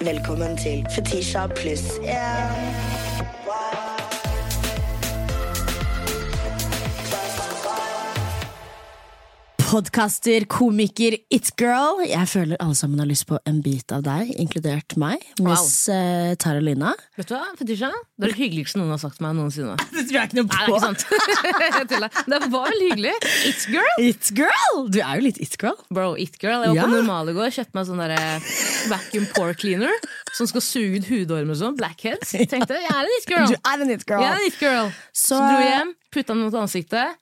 Velkommen til Fetisha pluss én. Podkaster, komiker, it girl. Jeg føler alle sammen har lyst på en bit av deg, inkludert meg. Miss eh, Tara Lina. Vet du hva, Fetisha? Det er det hyggeligste noen har sagt meg noensinne. Det tror jeg ikke noe Nei, det. Det var veldig hyggelig. It-girl. It girl! Du er jo litt it girl. Bro, it girl. Jeg var Ja. på Normal i går, kjøpte meg sånn der vacuum pore cleaner som skal suge ut hudormer og sånn. Blackheads. Tenkte jeg er en it girl. Du er en it girl. Jeg en it girl. Så, Så- dro jeg hjem, putta den mot ansiktet.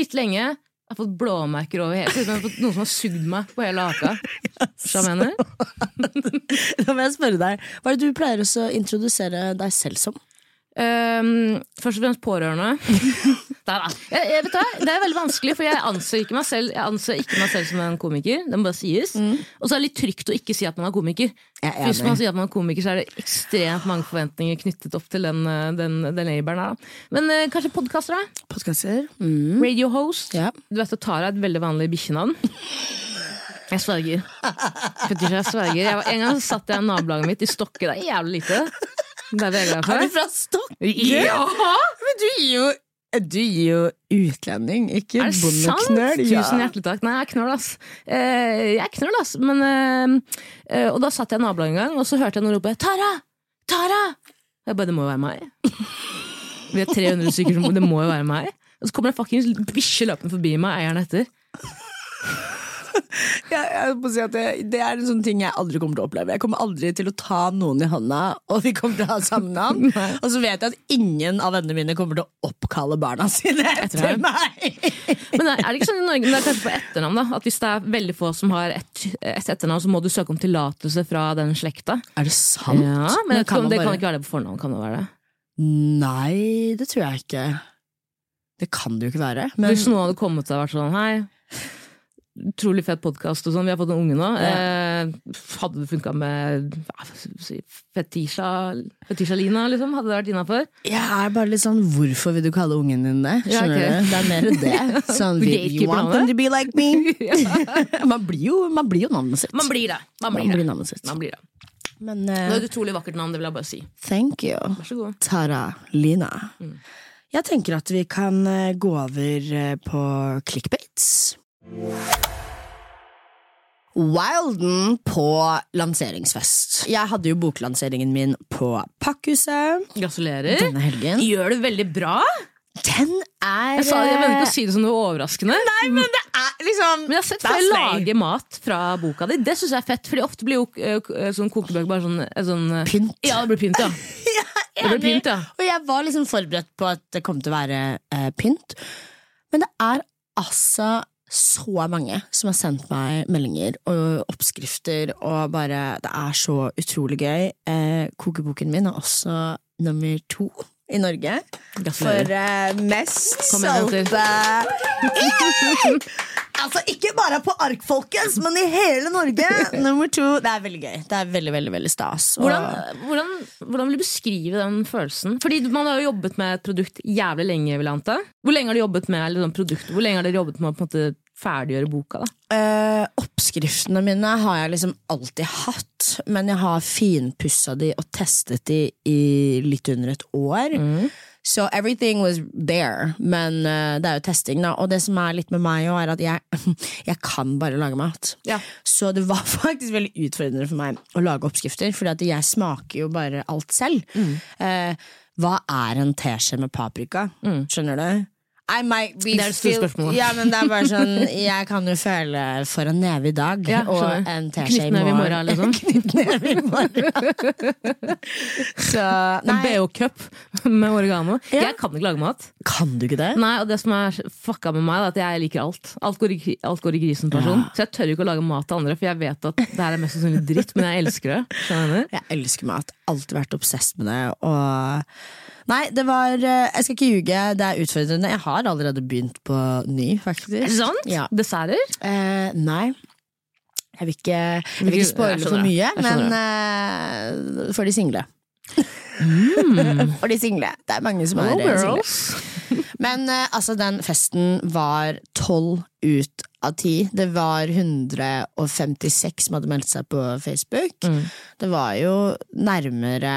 Litt lenge. Jeg har fått blåmerker over hele Ser ut jeg har fått noen som har sugd meg på hele haka. Skjønner du hva jeg mener? Da må jeg spørre deg, Hva er det du pleier å introdusere deg selv som? Um, først og fremst pårørende. Det er, jeg, jeg vet hva, det er veldig vanskelig, for jeg anser ikke meg selv Jeg anser ikke meg selv som en komiker. Det må bare sies. Og så er det litt trygt å ikke si at man er komiker. Er Hvis man sier at man er komiker, så er det ekstremt mange forventninger knyttet opp til den, eh, den, den her. Men eh, kanskje podkaster, da? Podkaster? Mm. Radio host. Ja. Du vet at Tara er et veldig vanlig bikkjenavn. Jeg sverger. Fetisha, jeg sverger. Jeg var, en gang så satt jeg i nabolaget mitt i Stokke. Det er jævlig lite. Det er Er du fra Stokke? Ja! Men du gir jo du gir jo utlending, ikke det sant? Tusen hjertelig takk. Nei, jeg er knøl, ass. Eh, jeg er knøl, ass. Men, eh, eh, og da satt jeg i nabolaget en gang, og så hørte jeg noen rope 'Tara! Tara!' Jeg bare, det må jo være meg. Vi er 300 stykker, det må jo være meg. Og så kommer det fuckings bikkje løpende forbi meg, eieren etter. Ja, jeg må si at det, det er en sånn ting jeg aldri kommer til å oppleve. Jeg kommer aldri til å ta noen i hånda, og vi kommer til å ha samme navn. og så vet jeg at ingen av vennene mine kommer til å oppkalle barna sine etter meg. Men er det ikke sånn i Norge, men det er kanskje på etternavn, da? At hvis det er veldig få som har ett et etternavn, så må du søke om tillatelse fra den slekta? Er det sant? Ja, men, det, kan, det, det kan ikke være det på fornavn, kan det være det? Nei, det tror jeg ikke. Det kan det jo ikke være. Men Hvis noen hadde kommet og vært sånn Hei, utrolig fet podkast og sånn, vi har fått en unge nå. Eh, hadde det funka med si, Fetisha, Fetisha Lina, liksom? Hadde det vært innafor? jeg er bare litt sånn Hvorfor vil du kalle ungen din det? Ja, Skjønner du? Det er mer det. Sånn, you want them to be like me? man, blir jo, man blir jo navnet sitt. Man blir det. Man blir Man blir det. navnet sitt. Man blir det. Men Det eh, er et utrolig vakkert navn, det vil jeg bare si. thank you. Vær så god. Tara Lina. Mm. Jeg tenker at vi kan eh, gå over eh, på clickbaits. Wilden på lanseringsfest. Jeg hadde jo boklanseringen min på Pakkhuset Gratulerer. denne helgen. Gjør det veldig bra. Den er Jeg, sa, det, jeg mener ikke å si det som noe overraskende. Nei, men det er liksom Men jeg har sett er deg lage mat fra boka di. Det syns jeg er fett. Fordi ofte blir jo eh, sånn kokebøker bare sånn, eh, sånn eh, Pynt. Ja, det blir pynt, ja. Det blir pynt, ja. Og jeg var liksom forberedt på at det kom til å være eh, pynt. Men det er altså så mange som har sendt meg meldinger og oppskrifter, og bare Det er så utrolig gøy. Eh, kokeboken min er også nummer to i Norge. For eh, mest salte Altså, ikke bare på ark, folkens, men i hele Norge! Nummer to. Det er veldig gøy. Det er veldig, veldig, veldig stas. Og- Hvordan, hvordan, hvordan vil du beskrive den følelsen? Fordi Man har jo jobbet med et produkt jævlig lenge. Hvor lenge har du jobbet med liksom, produktet? Hvor lenge har dere jobbet med å ferdiggjøre boka? da? Eh, oppskriftene mine har jeg liksom alltid hatt, men jeg har finpussa de og testet de i litt under et år. Så everything was there, men uh, det er jo testing, da. Og det som er litt med meg òg, er at jeg, jeg kan bare lage mat. Ja. Så det var faktisk veldig utfordrende for meg å lage oppskrifter, for jeg smaker jo bare alt selv. Eh, hva er en teskje med paprika? Skjønner du? I might be Det er et stort spørsmål. Ja, men det er bare sånn Jeg kan jo føle for en neve i dag Ja, og en teskje i Knyttneve i morgen. morgen, liksom. Knyttneve i morgen. Så En BH-cup med oregano. Ja. Jeg kan ikke lage mat. kan du ikke det? Nei, og det som er fucka med meg, er at jeg liker alt. Alt går i, alt går i grisen person. Så jeg tør ikke å lage mat til andre, for jeg vet at det her er mest sannsynlig dritt, men jeg elsker det. Jeg elsker mat. Alltid vært obsess med det. Og Nei, det var eh, Jeg skal ikke ljuge, det er utfordrende. Jeg har allerede begynt på ny, faktisk. Er det sant? Ja. Desserter? Eh, nei. Jeg vil ikke, jeg vil ikke spoile for mye, men eh, for de single. for de single. Det er mange som er eh, single. Men eh, altså, den festen var tolv ut av ti. Det var 156 som hadde meldt seg på Facebook. Mm. Det var jo nærmere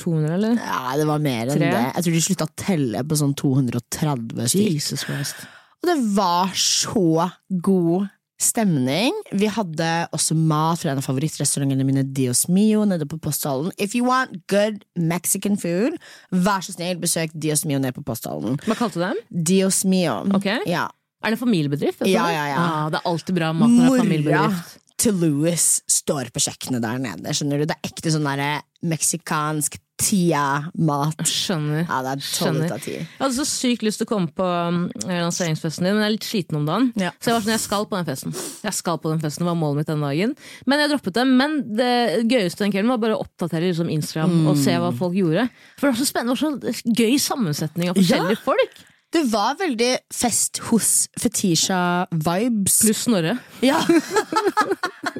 200, eller? Ja, det var mer enn 3? det. Jeg tror de slutta å telle på sånn 230 stykker. Jesus Christ. Og det var så god stemning. Vi hadde også mat fra en av favorittrestaurantene mine, Dios Mio, nede på Posthallen. If you want good Mexican food, vær så snill, besøk Dios Mio nede på Posthallen. Hva kalte du dem? Dios Mio. Okay. Ja. Er det en familiebedrift? Ja, ja, ja. Ah, det er alltid bra mat når det er Mora familiebedrift. Til Louis står på kjøkkenet der nede. Skjønner du? Det er ekte sånn derre meksikansk tia-mat. Skjønner. Ja, det er tolv Skjønner. ut av ti. Jeg hadde så sykt lyst til å komme på um, lanseringsfesten din, men jeg er litt sliten om dagen. Ja. Så jeg var sånn, jeg skal på den festen. Jeg skal på den festen, Det var målet mitt den dagen. Men jeg droppet det. Men det gøyeste den kvelden var bare å oppdatere liksom, Instagram og se hva folk gjorde. For det var så spennende, det var så gøy sammensetning av forskjellige folk. Det var veldig fest hos Fetisha-vibes. Pluss Snorre. Ja.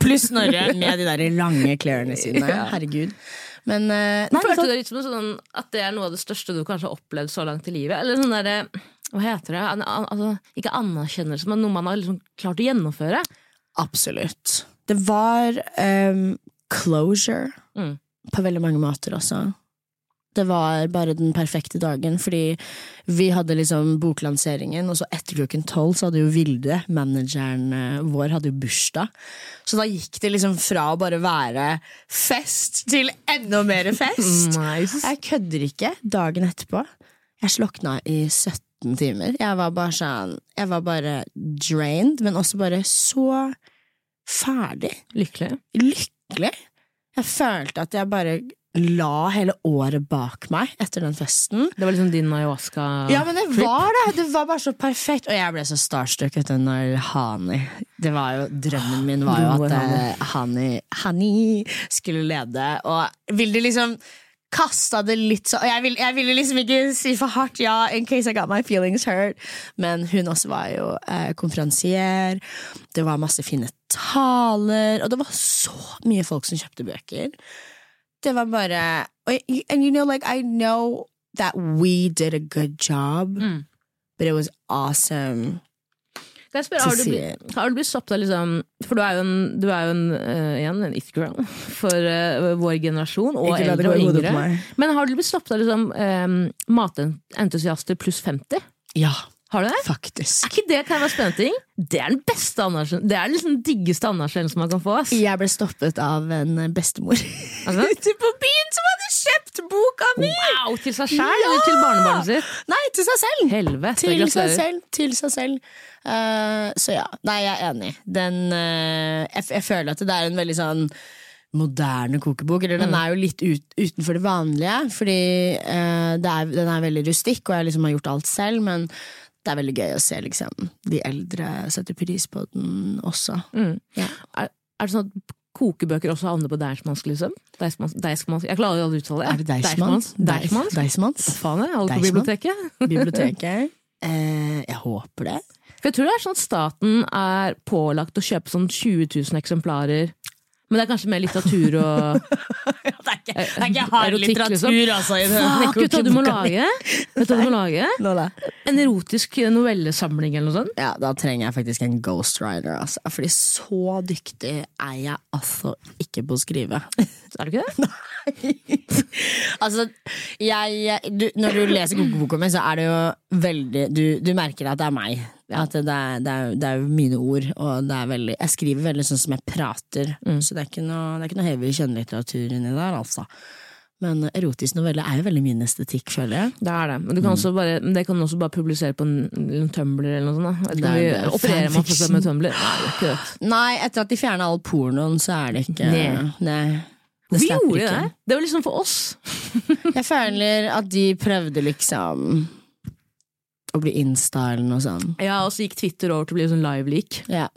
Pluss Snorre med de der lange klærne sine. Herregud. Men uh, Nei, Følte du det litt som sånn, at det er noe av det største du kanskje har opplevd så langt i livet? Eller sånn der, Hva heter det? Altså, ikke anerkjennelse, men noe man har liksom klart å gjennomføre. Absolutt. Det var um, closure Mm. på veldig mange måter også. Det var bare den perfekte dagen, fordi vi hadde liksom boklanseringen, og så etter klokken tolv så hadde jo Vilde, manageren eh, vår, hadde jo bursdag. Så da gikk det liksom fra å bare være fest til enda mer fest. Nice. Jeg kødder ikke. Dagen etterpå. Jeg slokna i 17 timer. Jeg var bare sånn Jeg var bare drained, men også bare så ferdig. Lykkelig. Lykkelig. Jeg følte at jeg bare la hele året bak meg etter den festen. Det var liksom din ayahuasca Ja, men det var det! Det var bare så perfekt. Og jeg ble så starstruck etter når Hani Det var jo Drømmen min var jo at eh, Hani, Hani skulle lede, og ville liksom kasta det litt så jeg, vil, jeg ville liksom ikke si for hardt ja, in case I got my feelings hurt, men hun også var jo eh, konferansier. Det var masse fine taler, og det var så mye folk som kjøpte bøker. Det var bare And you know, like, I know that we did a good job, Mm. but it was awesome. Kan jeg spørre, har du, blitt, har du blitt stoppet av liksom For du er jo en, du er jo en, uh, igjen en it-girl for uh, vår generasjon, og Ikke eldre og yngre. Men har du blitt stoppet av liksom, um, matentusiaster pluss 50? Ja, Har du det? Faktisk. Er ikke det kan være spennende ting? Det er den beste. Det er liksom den diggeste anerkjennelsen man kan få. Ass. Jeg ble stoppet av en bestemor Altså? ute på byen som hadde kjøpt boka mi! Wow, til seg sjæl eller til barnebarnet sitt? Nei, til seg selv! Helvete, Til seg selv. Til seg selv. Uh, så ja. Nei, jeg er enig. Den, uh, jeg, jeg føler at det er en veldig sånn moderne kokebok. Eller Mm. den er jo litt ut, utenfor det vanlige, fordi uh, det er, den er veldig rustikk, og jeg liksom har gjort alt selv, men det er veldig gøy å se liksom, de eldre setter pris på den også. Mm. Ja. Er, er det sånn at kokebøker også havner på Deichmansk, liksom? Deichmansk, Deichmansk. Jeg klarer aldri å uttale det. Er det Deichmans? Deichmans? Hva faen er det? Alle på biblioteket? Biblioteket. Eh, jeg håper det. For jeg tror det er sånn at staten er pålagt å kjøpe sånn 20 000 eksemplarer. Men det er kanskje mer litteratur og Det er ikke, det er ikke hard erotikk, litteratur, liksom. altså. Fuck, vet du hva du må lage? Vet du hva du må lage? En erotisk novellesamling eller noe sånt. Ja, da trenger jeg faktisk en ghostwriter. Altså. Fordi så dyktig er jeg altså ikke på å skrive. Er du ikke det? Nei. altså, jeg, du, når du leser kokeboka mi, så er det jo veldig Du, du merker at det er meg. At det er, det, er, det er mine ord, og det er veldig, jeg skriver veldig sånn som jeg prater. Så det er ikke noe, det er ikke noe hevig kjønnlitteratur inni der, altså. Men erotisk novelle er jo veldig min estetikk, føler jeg. Det er det. Men du kan også bare, det kan også bare publisere på en, en Tumblr eller noe sånt. Da. Det er. Opererer man fortsatt med Tumblr? Nei. Nei, etter at de fjerna all pornoen, så er det ikke Nei. Nei. Det Vi gjorde ikke. det. Det var liksom for oss. Jeg føler at de prøvde liksom å bli insta eller noe sånt. Ja, Og så gikk Twitter over til å bli sånn live-leak. Ja.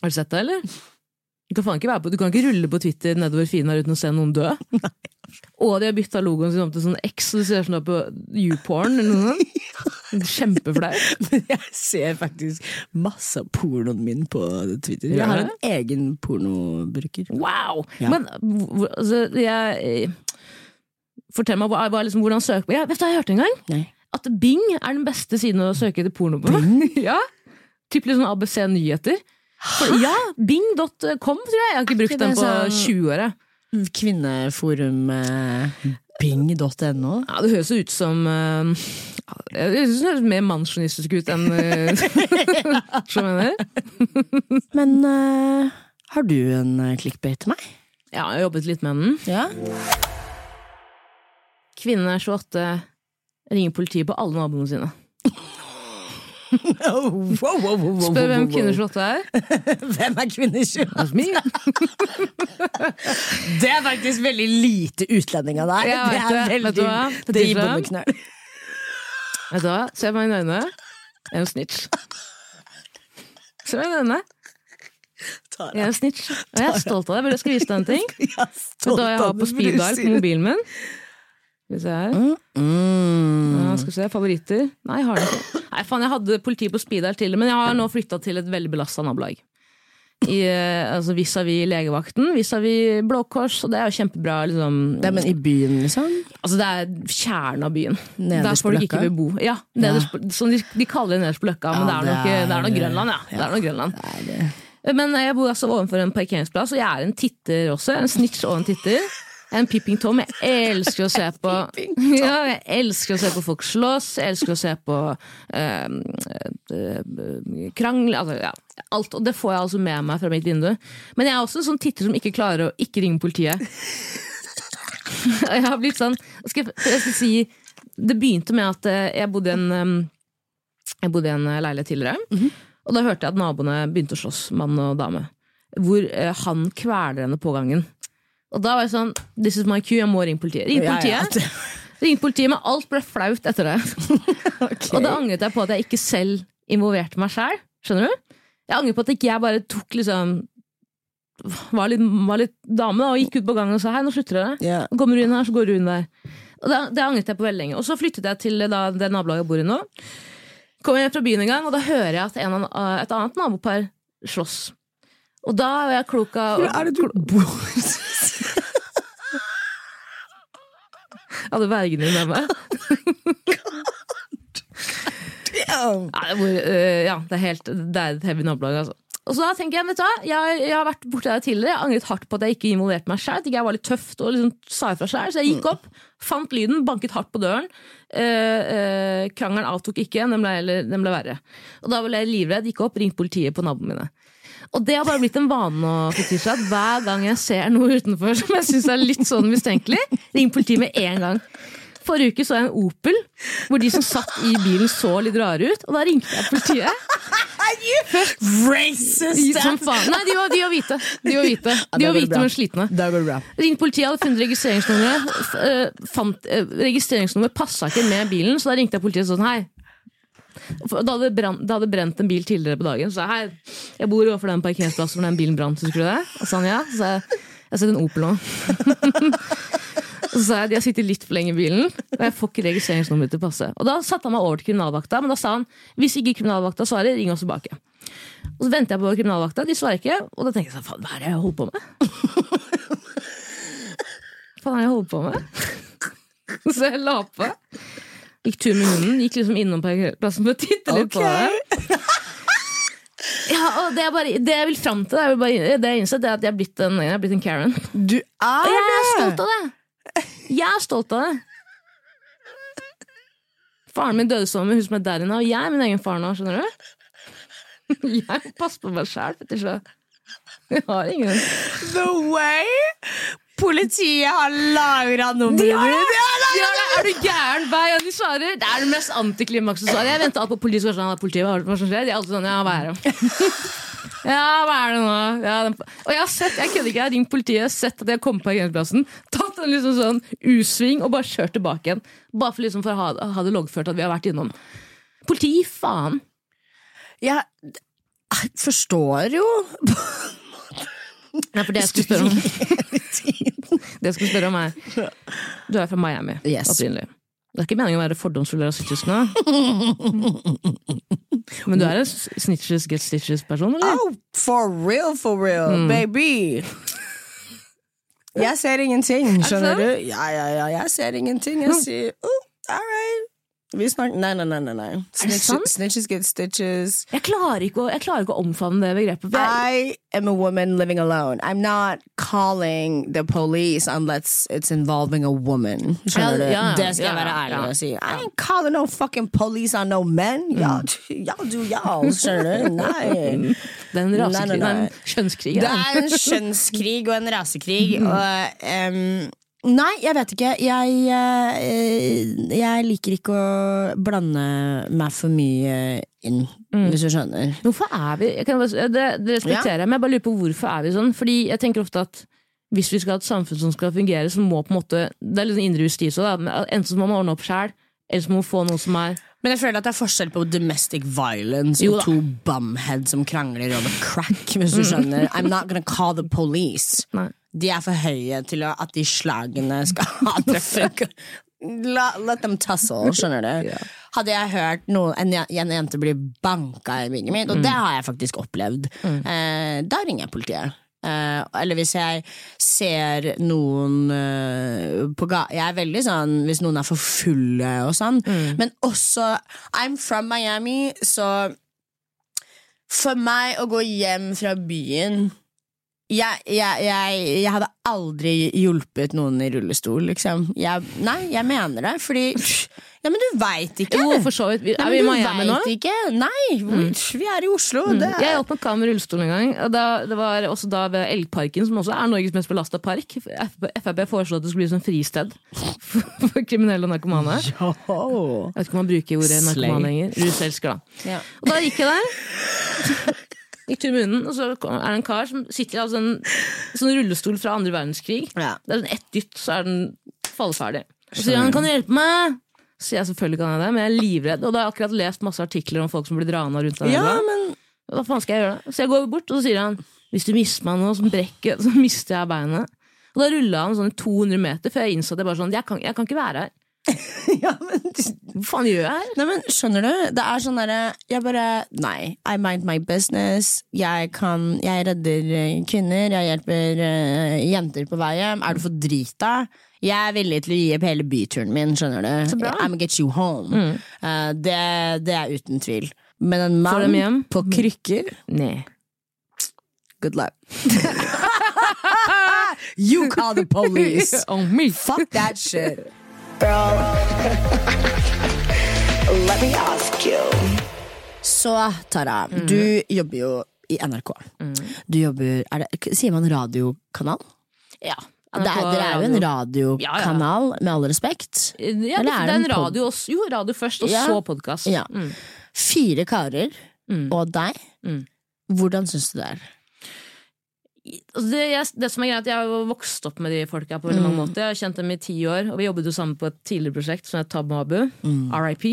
Har du sett det, eller? Du kan ikke på, du kan ikke rulle på Twitter nedover fina uten å se noen dø. Og de har bytta logoen sin om til sånn X, så det ser ut som du er på YouPorn eller noe sånt. Kjempeflaut. Men jeg ser faktisk masse av pornoen min på Twitter. Jeg har en egen pornobruker. Wow! Ja. Men altså, jeg Fortell meg, hva, liksom, hvordan søker på jeg, Vet du hva jeg hørte en gang? Nei. At Bing er den beste siden å søke etter porno på. ja. Typ litt sånn ABC Nyheter. For, ja, Bing.com, tror jeg. Jeg har ikke brukt den på sånn- 20 år. Kvinneforum eh, bing.no. Ja, det høres ut som eh, Jeg synes det høres mer mannssjåvinistisk ut enn uh, Skjønner du? Men eh, har du en uh, clickbait til meg? Ja, jeg har jobbet litt med den. Ja. Kvinne 28 ringer politiet på alle naboene sine. Spør hvem kvinner 28 er. Hvem er kvinne 20? That's me. Det er faktisk veldig lite utlending av deg. Det er det. Veldig det gir Tisha? Vet du hva? Se meg i øynene. Jeg er en snitch. Se meg i øynene. Jeg er en snitch. Og jeg er stolt av deg. Vil jeg skal vise deg en ting? Vet du hva jeg har på speed dial på mobilen min? Skal vi se her. Mm. Ja, skal vi se, Favoritter? Nei, har det ikke. Nei, faen, jeg hadde politi på speed her til men jeg har nå flytta til et veldig belasta nabolag. I, eh, altså Vis-à-vis legevakten, vis-à-vis Blå Kors, og det er jo kjempebra. Liksom. Det er men i byen, liksom? Altså, det er kjernen av byen. Nederst på Løkka? bo. Ja, nederst ja. som de, de kaller det nederst på Løkka, men Ja, det er nok, det er- Grønland, ja. Det er nok Grønland. Det er det. Men jeg bor altså ovenfor en parkeringsplass, og jeg er en titter også. En snitch og en titter. En Pipping tom. Jeg elsker å se på ja, Jeg elsker å se på folk slåss. Jeg elsker å se på um, eh, krangel altså, ja, alt. Og det får jeg altså med meg fra mitt vindu. Men jeg er også en sånn titter som ikke klarer å ikke ringe politiet. Jeg har blitt sånn skal jeg, jeg skal si Det begynte med at eh, jeg bodde i en, jeg bodde i en eh, leilighet tidligere. Og da hørte jeg at naboene begynte å slåss, mann og dame. Hvor eh, han kveler henne på gangen. Og da var jeg sånn This is my cue, jeg må ringe politiet. Ring Ja, ja. politiet. Ring politiet, Men alt ble flaut etter det. okay. Og da angret jeg på at jeg ikke selv involverte meg sjæl. Skjønner du? Jeg angrer på at ikke jeg bare tok liksom var litt, var litt dame da, og gikk ut på gangen og sa hei, nå slutter dere. Yeah. Kommer du inn her, så går du inn der. Og det, det angret jeg på veldig lenge. Og så flyttet jeg til da, det nabolaget jeg bor i nå. Kommer jeg fra byen en gang, og da hører jeg at en, et annet nabopar slåss. Og da er jeg klok av er det du bor? Hadde vergen din med meg. Ja. Ja, det, hvor, øh, ja, det er helt Det er et heavy nabolag, altså. Og så da tenker Jeg vet du hva, jeg, jeg har vært borti det tidligere, jeg angret hardt på at jeg ikke involverte meg sjøl. Jeg var litt tøft og liksom sa ifra sjøl, så jeg gikk opp, fant lyden, banket hardt på døren. Uh, uh, krangelen avtok ikke, den ble, den ble verre. Og da ble jeg livredd, gikk opp, ringte politiet på naboene mine. Og det har bare blitt en vane nå, Fetisha, at hver gang jeg ser noe utenfor som jeg syns er litt sånn mistenkelig, ring politiet med en gang. Forrige uke så jeg en Opel hvor de som satt i bilen så litt rare ut, og da ringte jeg politiet. Racist! Som faen. Nei, de var, de var hvite. De var hvite, de var hvite men slitne. Ringte politiet, hadde funnet registreringsnummeret. eh, eh, registreringsnummeret passa ikke med bilen, så da ringte jeg politiet sånn hei. Da hadde, det brent en bil tidligere på dagen. Så hei, jeg bor overfor den parkeringsplassen hvor den bilen brant. Husker du det? Og sa han ja. Så jeg jeg har sett en Opel nå. Så sa jeg de har sittet litt for lenge i bilen, og jeg får ikke registreringsnummeret til å passe. Og da satte han meg over til kriminalvakta, men da sa han hvis ikke kriminalvakta svarer, ring oss tilbake. Og så venter jeg på kriminalvakta, de svarer ikke, og da tenker jeg sånn, faen, hva er det jeg holder på med? Faen er det jeg holder på med? Så jeg la på. Gikk tur med hunden, gikk liksom innom parkeringsplassen for å titte litt på det. Ja, og det, bare, det jeg vil fram til, det, vil bare, det jeg innsett, er at jeg er blitt en, jeg er blitt en Karen. Du er Og jeg er stolt av det! Jeg er stolt av det. Faren min døde sammen med hun som er daddy nå, og jeg er min egen far nå, skjønner du? Jeg passer på meg sjæl, Fetisha. Jeg har ingen The way politiet har lagra nummeret ditt! Er du gæren? Hver gang de svarer, det er det mest antiklimakset svaret. Jeg alt på politiet sånn, politiet, er hva som skjer? De er alltid sånn, ja, hva er det? Ja, hva er det nå? Ja, den, og jeg har sett, jeg kødder ikke, jeg har ringt politiet, sett at jeg har kommet på parkeringsplassen, tatt en liksom sånn U-sving og bare kjørt tilbake igjen. Bare for, liksom for å ha, ha det loggført at vi har vært innom. Politi, faen! Jeg forstår jo Nei, for det jeg skulle spørre om Det jeg skulle spørre om er Du er fra Miami Yes. opprinnelig. Det er ikke meningen å være fordomsfull og rasistisk nå. Men du er en snitches get stitches-person, eller? Oh, for real, for real, Mm. baby! Jeg ser ingenting, skjønner du? Ja, ja, ja, jeg ser ingenting. Jeg sier oh, all right. Vi snakker Nei, nei, nei. nei. Snitch, snitches get stitches. Jeg klarer å, jeg klarer ikke å omfavne det begrepet. Jeg, I am a woman living alone. I'm not calling the police unless it's involving a woman. Skjønner du? Ja, ja, det skal ja, jeg være ærlig ja, og si. I ain't calling no fucking police on no men. Y'all, mm. do y'all, skjønner du? Nei. det er en Nei, nei, nei, det er en kjønnskrig. Det er en kjønnskrig og en rasekrig. Og, em, nei, jeg vet ikke. Jeg, eh, jeg liker ikke å blande meg for mye inn, hvis du skjønner. Hvorfor er vi jeg kan bare, det, det respekterer jeg, men jeg bare lurer på hvorfor er vi sånn. Fordi jeg tenker ofte at hvis vi skal ha et samfunn som skal fungere, så må på en måte Det er litt sånn indre justis òg, da. Enten så må man ordne opp sjæl, eller så må man få noe som er Men jeg føler at det er forskjell på domestic violence Jo og to bumheads som krangler over crack, hvis du skjønner. I'm not gonna call the police. Nei. De er for høye til at de slagene skal ha treffe. La, let them tussle, skjønner du. Hadde jeg hørt noen, en, en jente bli banka i bygget mitt, og det har jeg faktisk opplevd, eh, da ringer jeg politiet. Eh, eller hvis jeg ser noen eh, på ga Jeg er veldig sånn hvis noen er for fulle og sånn. Men også I'm from Miami, så for meg å gå hjem fra byen jeg, jeg, jeg, jeg hadde aldri hjulpet noen i rullestol, liksom. Jeg, nei, jeg mener det, fordi Ja, men du veit ikke! Jo, for så vidt. Er Nei, Er vi i Miami nå? vet ikke. Nei, vi, vi er i Oslo. Det Jeg hjalp kar med rullestol en gang. Og da, det var også da ved Elgparken, som også er Norges mest belasta park. FrP foreslo at det skulle bli sånn fristed for, for kriminelle og narkomane. Jeg vet ikke om man bruker ordet narkoman lenger. Ruselsker, da. Ja. Og da gikk jeg der. I munnen, og så er det en kar som sitter i altså en sånn rullestol fra andre verdenskrig. Ja. Det er sånn ett dytt, så er den falleferdig. Og så sier han 'kan du hjelpe meg?' Så sier jeg selvfølgelig kan jeg det, men jeg er livredd. Og da har jeg akkurat lest masse artikler om folk som blir rana rundt der. ja, men Hva faen skal jeg gjøre da? Så jeg går bort, og så sier han Hvis du mister meg nå, så brekker Så mister jeg beinet. Og da rulla han sånn 200 meter før jeg innså at jeg bare sånn Jeg kan, jeg kan ikke være her. ja, men Hva faen gjør jeg her? Nei, men skjønner du? Det er sånn derre Jeg bare Nei. I mind my business. Jeg kan Jeg redder eh, kvinner. Jeg hjelper uh, jenter på vei hjem. Er du for drita? Jeg er villig til å gi opp hele byturen min, skjønner du. Så bra. I'm gonna get you home. Eh, det, det er uten tvil. Men en mann på krykker Nei. Good luck. you call the police. Oh, me. Fuck that shit. Girl, let me ask you. Så Tara, du jobber jo i NRK. Du jobber er det, Sier man radiokanal? Ja. Det er, dere er jo en radiokanal, med all respekt. Ja, det, er det det er en radio også. Jo, radio først, og Ja. så podkast. Ja. Fire karer Mm. og deg. Mm. Hvordan syns du det er? Altså, det, jeg, det som er greit, Jeg har vokst opp med de folka på veldig mange Mm. måter. Jeg har kjent dem i ti år, og vi jobbet jo sammen på et tidligere prosjekt som het Tab med Abu. Mm. RIP.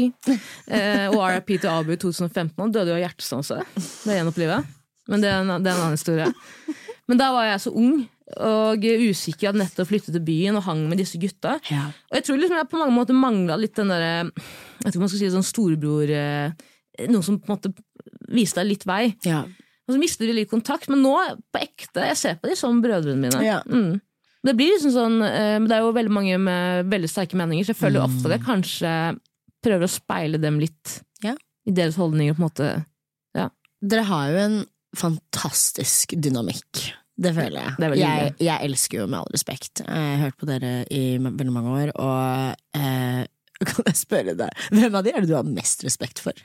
Eh, og RIP til Abu i 2015. Han døde jo av hjertestanse. Det er gjennom livet. Men det er, en, det er en annen historie. Men da var jeg så ung og usikker. Jeg hadde nettopp flyttet til byen og hang med disse gutta. Ja. Og jeg tror liksom jeg på mange måter mangla litt den derre Jeg om man skal si sånn storebror eh, Noen som på en måte viste deg litt vei. Ja. Og så mister vi litt kontakt, men nå, på ekte, jeg ser på dem som brødrene mine. Ja. Mm. Det blir liksom sånn eh, men Det er jo veldig mange med veldig sterke meninger, så jeg føler jo ofte at jeg kanskje prøver å speile dem litt Ja. i deres holdninger. på en måte Dere har jo en fantastisk dynamikk. Det føler jeg. Det jeg, jeg elsker jo Med all respekt. Jeg har hørt på dere i veldig mange år, og eh, kan jeg spørre deg, hvem av de er det du har mest respekt for?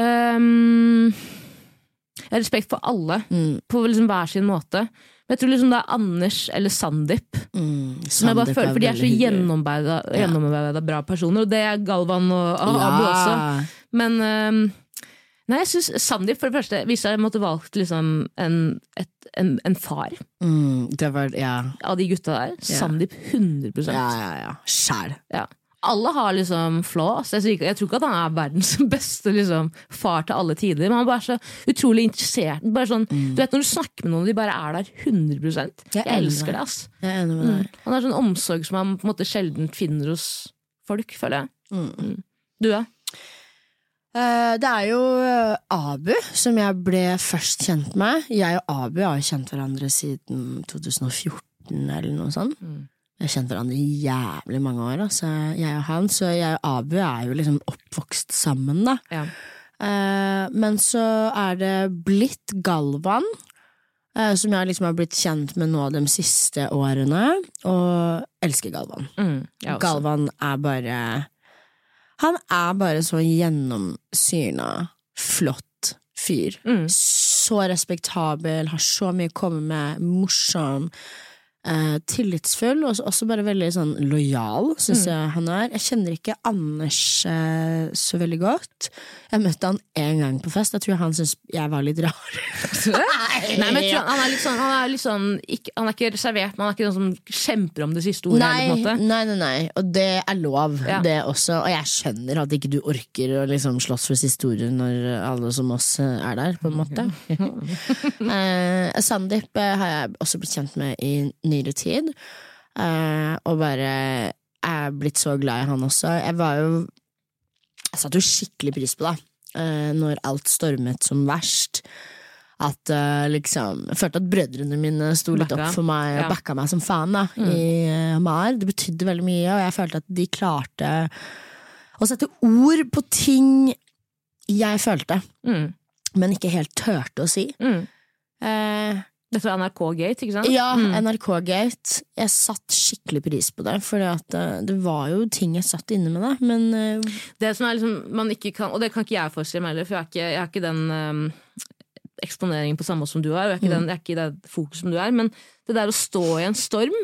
Ehm, Jeg har respekt for alle, Mm, på liksom hver sin måte. Men jeg tror liksom det er Anders eller Sandeep. mm, Som jeg bare føler, for de er så gjennomarbeida Ja. bra personer, og det er Galvan og Abu også. Men um, Nei, jeg syns Sandeep for det første Hvis jeg måtte valgt liksom en, et, en, en far Mm, det var Ja. av de gutta der, Ja. Sandeep 100% Ja, ja, ja. Sjæl. Ja. Alle har liksom flaws. Jeg, jeg tror ikke at han er verdens beste liksom, far til alle tider, men han er bare så utrolig interessert. Sånn, Du vet Når du snakker med noen, de bare er der 100 Jeg Jeg, er elsker det. ass Jeg er enig med mm. Han har sånn omsorg som han på en måte sjelden finner hos folk, føler jeg. Mm. Du, ja? Eh, det er jo eh, Abu som jeg ble først kjent med. Jeg og Abu har jo kjent hverandre siden 2014 eller noe sånt. Har kjent hverandre i jævlig mange år, altså, jeg og han. Så jeg og Abu er jo liksom oppvokst sammen, da. Ja. Eh, men så er det blitt Galvan, eh, som jeg liksom har blitt kjent med nå de siste årene, og elsker Galvan. Mm. Galvan er bare Han er bare så gjennomsyna flott fyr. Mm. Så respektabel, har så mye å komme med, morsom. Eh, tillitsfull, og så- også bare veldig sånn lojal, syns jeg han er. Jeg kjenner ikke Anders eh, så veldig godt. Jeg møtte han én gang på fest. Jeg tror han syntes jeg var litt rar. Nei, men jeg tror han, er litt sånn, han er litt sånn ikke, Han er ikke reservert, men han er ikke noen som kjemper om det siste ordet. Nei, nei, nei, nei, og det er lov, Ja. det også. Og jeg skjønner at ikke du orker å liksom slåss for siste ordet når alle som oss eh, er der, på en måte. eh, Sandeep eh, har jeg også blitt kjent med i nyere tid, eh, og bare er blitt så glad i han også. Jeg var jo Jeg satte jo skikkelig pris på det, eh, når alt stormet som verst. At eh, liksom Jeg følte at brødrene mine sto litt opp for meg og Ja. backa meg som fan da i eh, Mar. Det betydde veldig mye, og jeg følte at de klarte å sette ord på ting jeg følte, Mm. men ikke helt turte å si. Mm. Eh, Dette er NRK Gate, ikke sant? ja, Mm. NRK-gate. Jeg satt skikkelig pris på det, for det var jo ting jeg satt inne med da, Men uh... Det som er liksom, man ikke kan, og det kan ikke jeg forestille meg heller, for jeg har ikke, jeg har ikke den um, eksponeringen på samme måte som du har, og jeg er ikke, den, jeg er ikke det fokus som du er, men det der å stå i en storm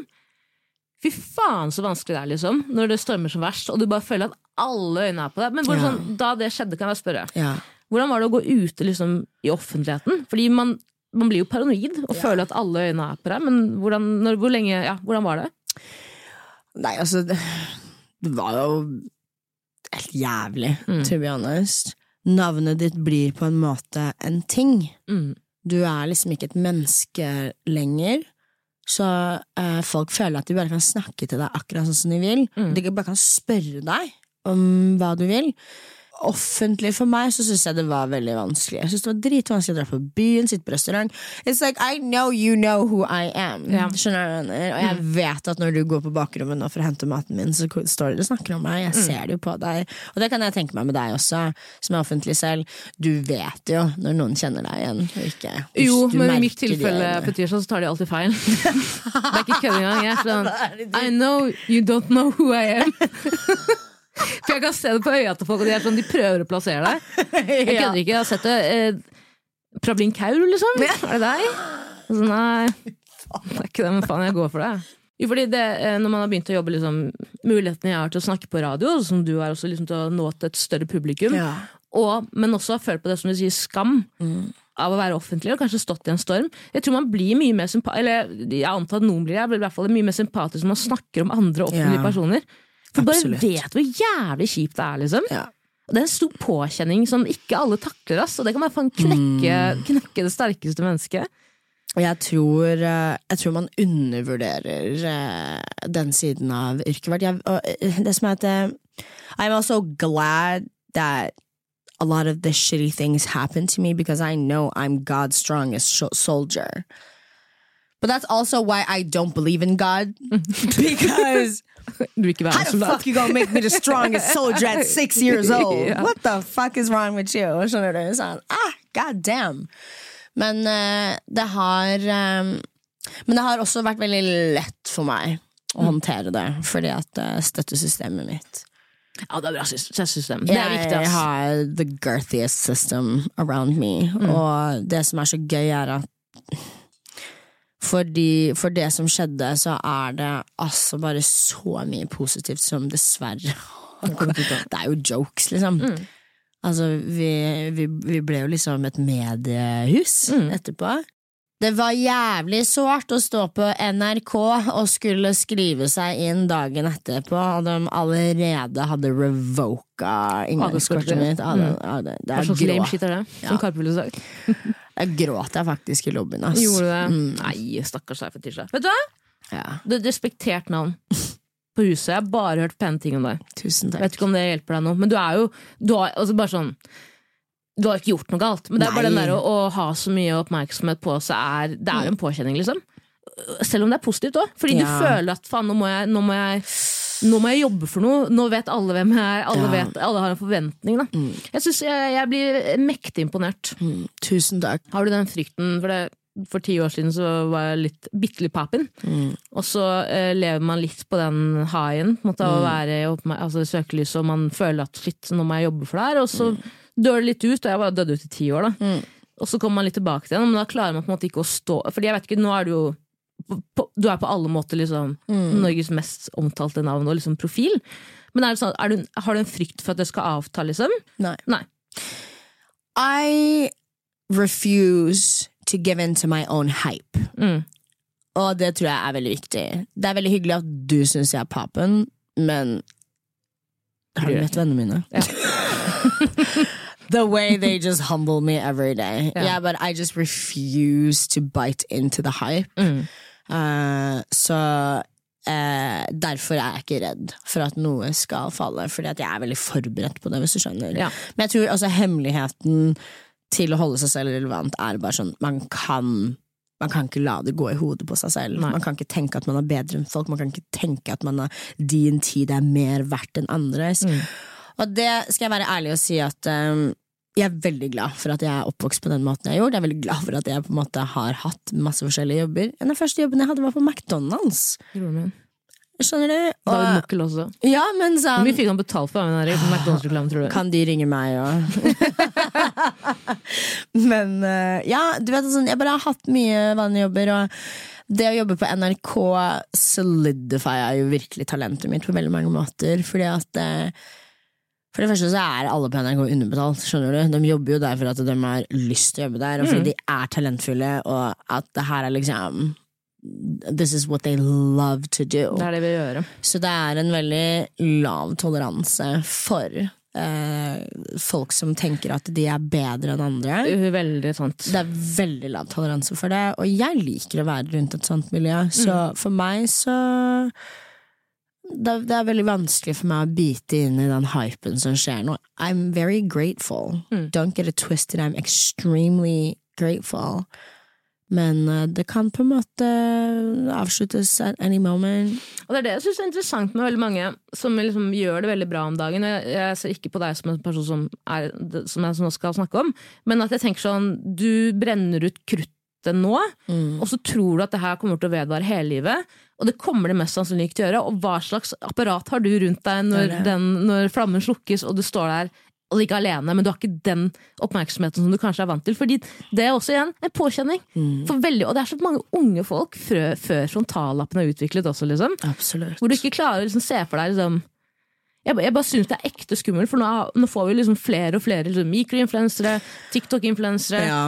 Fy faen så vanskelig det er, liksom, når det stormer som verst, og du bare føler at alle øynene er på deg. Men hvordan, Ja. sånn, da det skjedde, kan jeg spørre, ja. hvordan var det å gå ute liksom, i offentligheten? Fordi man, man blir jo paranoid og føler at alle øynene er på deg, men hvordan, når, hvor lenge, ja, hvordan var det? Nei, altså Det, det var jo helt jævlig, Mm. to be honest. Navnet ditt blir på en måte en ting. Mm. Du er liksom ikke et menneske lenger. Så eh, folk føler at de bare kan snakke til deg akkurat sånn som de vil. Mm. De bare kan spørre deg om hva du vil. Offentlig for meg så syns jeg det var veldig vanskelig. Jeg synes det var dritvanskelig å dra på byen, sitte på restaurant. It's like I know you know who I am. Ja. Skjønner du? Og jeg vet at når du går på bakrommet nå for å hente maten min, så står det og snakker om meg. Jeg ser det jo på deg. Og det kan jeg tenke meg med deg også, som er offentlig selv. Du vet jo når noen kjenner deg igjen, ikke Jo, men i mitt tilfelle tirsdag så tar de alltid feil. det er ikke kødd engang. Jeg er sånn I know you don't know who I am. For jeg kan se det på øya til folk, og de er sånn, de prøver å plassere deg. Jeg kødder ikke. Jeg har sett det. Eh, Prablin Kaur, liksom. Er det deg? Så, nei, det er ikke det, men faen, jeg går for det. Jo, fordi det, eh, Når man har begynt å jobbe liksom, mulighetene jeg har til å snakke på radio, som du har også liksom, til å nå til et større publikum, Ja. og, men også har følt på det som du sier, skam av å være offentlig og kanskje stått i en storm. Jeg tror man blir mye mer sympatisk, Eller jeg antar at noen blir det, jeg blir i hvert fall mye mer sympatisk når man snakker om andre offentlige Ja. personer. For du bare vet hvor jævlig kjipt det er, liksom. Ja. Og det er en stor påkjenning som ikke alle takler, ass. Og det kan bare faen knekke, Mm. knekke det sterkeste mennesket. Og jeg tror, eh, jeg tror man undervurderer eh, den siden av yrket vårt. Eh, det som er at I'm also glad that a lot of the shitty things happen to me because I know I'm God's strongest soldier. But that's also why I don't believe in God. because Du ikke være how the fuck you gonna make me the strongest soldier at six years old? yeah. What the fuck is wrong with you? Skjønner du? Sånn, ah, god damn. Men uh, det har um, Men det har også vært veldig lett for meg å håndtere det, fordi at uh, støttesystemet mitt Ja, det er bra sys- system. Det er viktig, Jeg har the girthiest system around me, Mm. og det som er så gøy, er at fordi, for det som skjedde, så er det altså bare så mye positivt som dessverre Det er jo jokes, liksom. Mm. Altså, vi, vi, vi ble jo liksom et mediehus Mm. etterpå. Det var jævlig sårt å stå på NRK og skulle skrive seg inn dagen etterpå, og de allerede hadde revoka inngangskortet mitt. Ah, det, ah, det, det, er Hva slags lame shit er det? Ja. Som Karpe ville sagt. Jeg gråt jeg faktisk i lobbyen, ass. Gjorde du det? Mm. Nei, stakkars deg for tirsdag. Vet du hva? Ja, Du er respektert navn på huset. Jeg har bare hørt pene ting om deg. tusen takk. Vet ikke om det hjelper deg nå, men du er jo du har, altså bare sånn Du har ikke gjort noe galt, men det er bare den der å, å ha så mye oppmerksomhet på seg er Det er en påkjenning, liksom. selv om det er positivt òg. Fordi du føler at faen, nå må, jeg, nå, må jeg, nå må jeg jobbe for noe. Nå vet alle hvem jeg er. Alle, Ja. vet, alle har en forventning. Da. Jeg, synes jeg, jeg blir mektig imponert. Mm, tusen takk. Har du den frykten? For, det, for ti år siden så var jeg litt, bitte litt papen. Mm. Og så eh, lever man litt på den haien på måte, Mm. å være i altså, søkelyset, og man føler at shit, nå må jeg jobbe for det her. Og så Mm. Dør det litt ut, og jeg var dødd ut i ti år. da. Og så kommer man litt tilbake til den, men da klarer man på en måte ikke å stå Fordi jeg vet ikke, nå er du jo på, Du er på alle måter liksom Mm. Norges mest omtalte navn og liksom profil. Men er det sånn, er du, har du en frykt for at det skal avta, liksom? Nei. Nei. I refuse to give in to my own hype. Mm. Og det tror jeg er veldig viktig. Det er veldig hyggelig at du syns jeg er papen, men har du møtt vennene mine? The way they just humble me every day. Yeah. Yeah, but I just refuse to bite into the hype. Mm. Uh, så uh, derfor er jeg ikke redd for at noe skal falle, fordi at jeg er veldig forberedt på det, hvis du skjønner. Ja. Men jeg tror altså hemmeligheten til å holde seg selv relevant er bare sånn man kan man kan ikke la det gå i hodet på seg selv. Nei. Man kan ikke tenke at man er bedre enn folk. Man kan ikke tenke at man er, din tid er mer verdt enn andres. Mm. Og det skal jeg være ærlig og si at um, jeg er veldig glad for at jeg er oppvokst på den måten jeg gjorde. Jeg er veldig glad for at jeg på en måte har hatt masse forskjellige jobber. Den første jobben jeg hadde, var på McDonald's. Skjønner du? David Og, Mokkel også. ja, men Hvor sånn mye fikk han betalt for den der McDonald's-reklamen, tror du? Kan de ringe meg òg? Men uh, ja, du vet sånn, jeg bare har hatt mye vanlige jobber, og det å jobbe på NRK solidifier jo virkelig talentet mitt på veldig mange måter, fordi at eh, for det første så er alle på NRK underbetalt, skjønner du. De jobber jo der for at de har lyst til å jobbe der, og fordi de er talentfulle, og at det her er liksom This is what they love to do. Det er det vi gjør. Så det er en veldig lav toleranse for eh, folk som tenker at de er bedre enn andre. Veldig sant. Det er veldig lav toleranse for det, og jeg liker å være rundt et sånt miljø. Så for meg så det, det er veldig vanskelig for meg å bite inn i den hypen som skjer nå. I'm very grateful. Don't get it twisted. I'm extremely grateful. Men uh, det kan på en måte avsluttes at any moment. Og det er det jeg syns er interessant med veldig mange som liksom gjør det veldig bra om dagen. Jeg, jeg ser ikke på deg som en person som, er, som jeg nå skal snakke om, men at jeg tenker sånn Du brenner ut kruttet nå, og så tror du at det her kommer til å vedvare hele livet. Og det kommer det mest sannsynlig ikke til å gjøre. Og hva slags apparat har du rundt deg når, den, når flammen slukkes, og du står der og ikke alene, men du har ikke den oppmerksomheten som du kanskje er vant til. Fordi det er også igjen en påkjenning. For veldig, og det er så mange unge folk frø, før frontallappen er utviklet også, liksom. Absolutt. Hvor du ikke klarer å liksom, se for deg liksom, jeg, jeg bare syns det er ekte skummelt, for nå, nå får vi liksom flere og flere liksom, mikroinfluensere, TikTok-influensere Ja.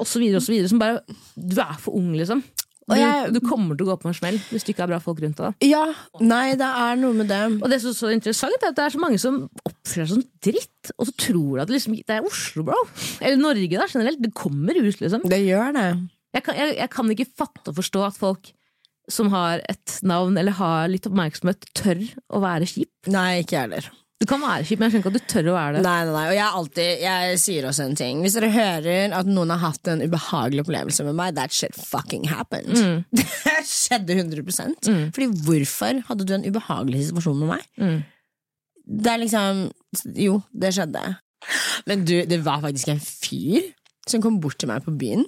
osv. osv. som bare Du er for ung, liksom. Du, jeg- du kommer til å gå på en smell hvis du ikke har bra folk rundt deg. Ja, nei, det er noe med det. Og det som er så interessant, er at det er så mange som oppfører seg som dritt, og så tror de at det, liksom, det er Oslo, bro. Eller Norge da, generelt. Det kommer ut, liksom. Det gjør det. Jeg kan, jeg, jeg kan ikke fatte og forstå at folk som har et navn eller har litt oppmerksomhet, tør å være kjip. Nei, ikke jeg heller. Du kan være kjip, men jeg skjønner ikke at du tør å være det. Nei, nei, nei. Og jeg, alltid, jeg sier også en ting. Hvis dere hører at noen har hatt en ubehagelig opplevelse med meg, that shit fucking happened. Det skjedde 100 Fordi hvorfor hadde du en ubehagelig situasjon med meg? Mm. Det er liksom Jo, det skjedde. Men du, det var faktisk en fyr som kom bort til meg på byen.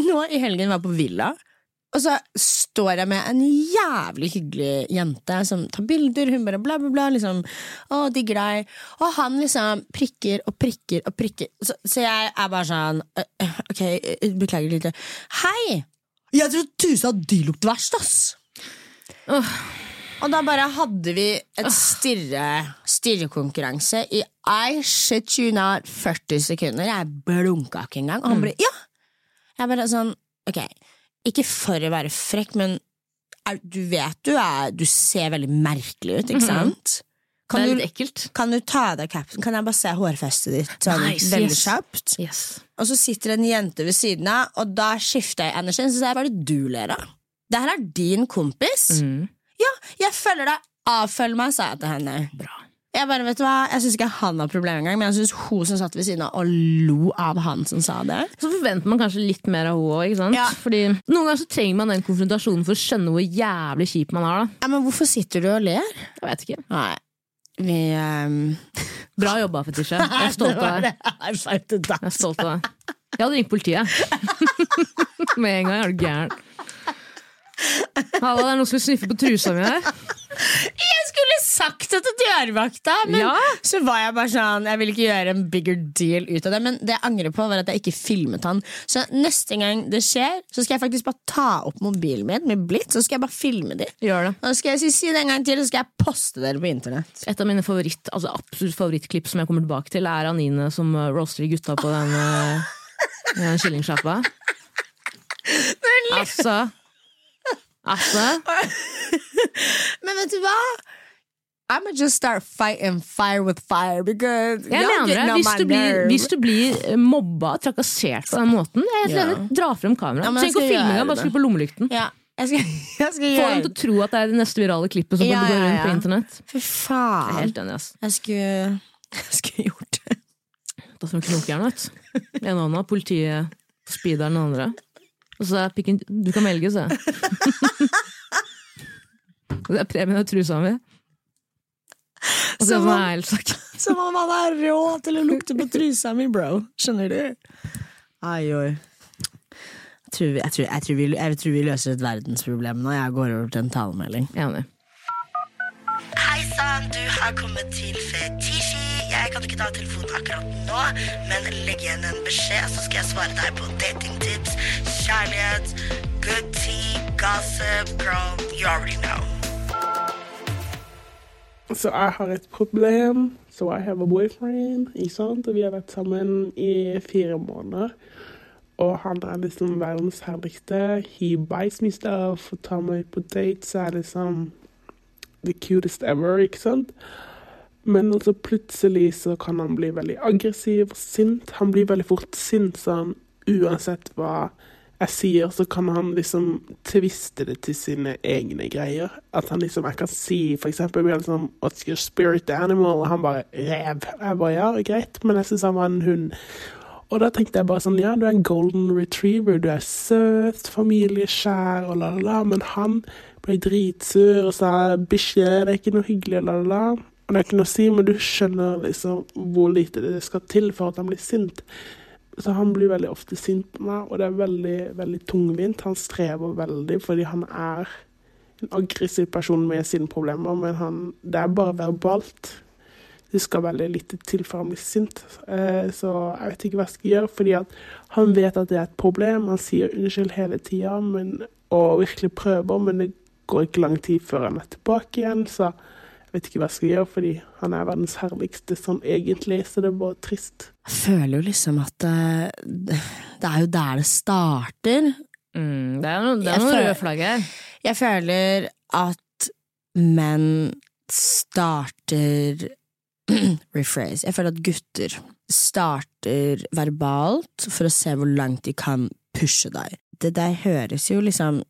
Nå i helgen var jeg på Villa. Og så står jeg med en jævlig hyggelig jente som tar bilder. Hun bare bla, bla, bla. Liksom, å, digger deg. Og han liksom prikker og prikker og prikker. Så, så jeg er bare sånn «Øh, øh, Ok, beklager litt. Hei! Jeg tror tusen at de lukter verst, ass! Og da bare hadde vi et stirre, stirrekonkurranse i I shit you not 40 sekunder. Jeg blunka ikke engang. Og han bare ja! Jeg bare sånn, ok, ikke for å være frekk, men er, du vet du er Du ser veldig merkelig ut, ikke sant? Det Kan er litt ekkelt. kan du ta av deg capsen? Kan jeg bare se hårfestet ditt sånn Nice, veldig yes. kjapt? Yes. Og så sitter det en jente ved siden av, og da skifter jeg energien. Så sier jeg, hva er det du ler av? Det her er din kompis. Mm. Ja, jeg følger deg. Avfølg meg, sa jeg til henne. Bra. Jeg bare, vet du hva, jeg syns ikke han har problemer engang, men jeg syns hun som satt ved siden av og lo av han som sa det. Så forventer man kanskje litt mer av henne òg. Ja. Fordi noen ganger så trenger man den konfrontasjonen for å skjønne hvor jævlig kjip man er, da. Ja, Men hvorfor sitter du og ler? Jeg vet ikke. Nei, vi um... Bra jobba, Fetisha. Jeg er stolt av deg. Jeg er stolt av deg. Jeg hadde ringt politiet. Med en gang. Er du gæren? Hallo, det er noen som vil sniffe på trusa mi her. Jeg skulle sagt det til dørvakta, men Ja. så var jeg bare sånn Jeg ville ikke gjøre en bigger deal ut av det. Men det jeg angrer på, var at jeg ikke filmet han. Så neste gang det skjer, så skal jeg faktisk bare ta opp mobilen min med Blitz, så skal jeg bare filme de. Gjør det. Og så skal jeg si, si det en gang til, så skal jeg poste dere på internett. Et av mine favoritt, altså absolutt favorittklipp som jeg kommer tilbake til, er Anine som uh, roaster gutta på den, uh, den kyllingsjappa. Altså Altså Men vet du hva? I'm gonna just start fighting fire with fire because Jeg mener det. Hvis du, blir, hvis du blir eh, mobba og trakassert på den måten, jeg Ja. dra frem kameraet. Ja, å filme engang, bare skru på lommelykten. Ja, jeg skal, jeg skal Få dem til å tro at det er det neste virale klippet som Ja, går rundt ja. på internett. Fy er faen. helt enig, ass. Jeg skulle, jeg skulle gjort det. Da får du knokejern, vet du. Den ene hånda, politiet speederen den andre. Og så er pikken Du kan velge, se. Og det er premien av trusa mi. Og så Som om- helt sagt. Som om han har råd til å lukte på trusa mi, bro. Skjønner du? Ai, oi. Jeg tror, vi, jeg, tror, jeg, tror vi, jeg tror vi løser et verdensproblem nå. Jeg går over til en talemelding. Enig. Hei sann, du har kommet til Fetisji. Jeg kan ikke ta telefonen akkurat nå, men legg igjen en beskjed, så skal jeg svare deg på datingtips, kjærlighet, good tea, gossip, girl, you already know. Så jeg har et problem. So I have a boyfriend. Ikke sant? Og vi har vært sammen i fire måneder. Og han er liksom verdens herligste. He buys me stuff og tar meg på date, så Er liksom the cutest ever, ikke sant? Men også plutselig så kan han bli veldig aggressiv og sint. Han blir veldig fort sint sånn uansett hva jeg sier, så kan han liksom tviste det til sine egne greier. At han liksom, jeg kan si for eksempel sånn, What's your spirit animal? Og han bare rev. Jeg bare ja, greit, men jeg syns han var en hund. Og da tenkte jeg bare sånn, ja, du er en golden retriever, du er søt, familieskjær og la la la, men han ble dritsur og sa bikkje, det er ikke noe hyggelig, la la la. Og det er ikke noe å si, men du skjønner liksom hvor lite det skal til for at han blir sint. Så han blir veldig ofte sint på meg, og det er veldig, veldig tungvint. Han strever veldig fordi han er en aggressiv person med sine problemer, men han, det er bare verbalt. Det skal veldig lite til før han blir sint. Eh, så jeg vet ikke hva jeg skal gjøre, fordi han vet at det er et problem. Han sier unnskyld hele tida og virkelig prøver, men det går ikke lang tid før han er tilbake igjen. Så jeg vet ikke hva jeg skal gjøre, fordi han er verdens herligste sånn egentlig, så det er bare trist. Jeg føler jo liksom at eh, det, det er jo der det starter. Mm, det er noe det er noen røde flagg her. Jeg føler at menn starter Rephrase. Jeg føler at gutter starter verbalt for å se hvor langt de kan pushe deg. Det der høres jo liksom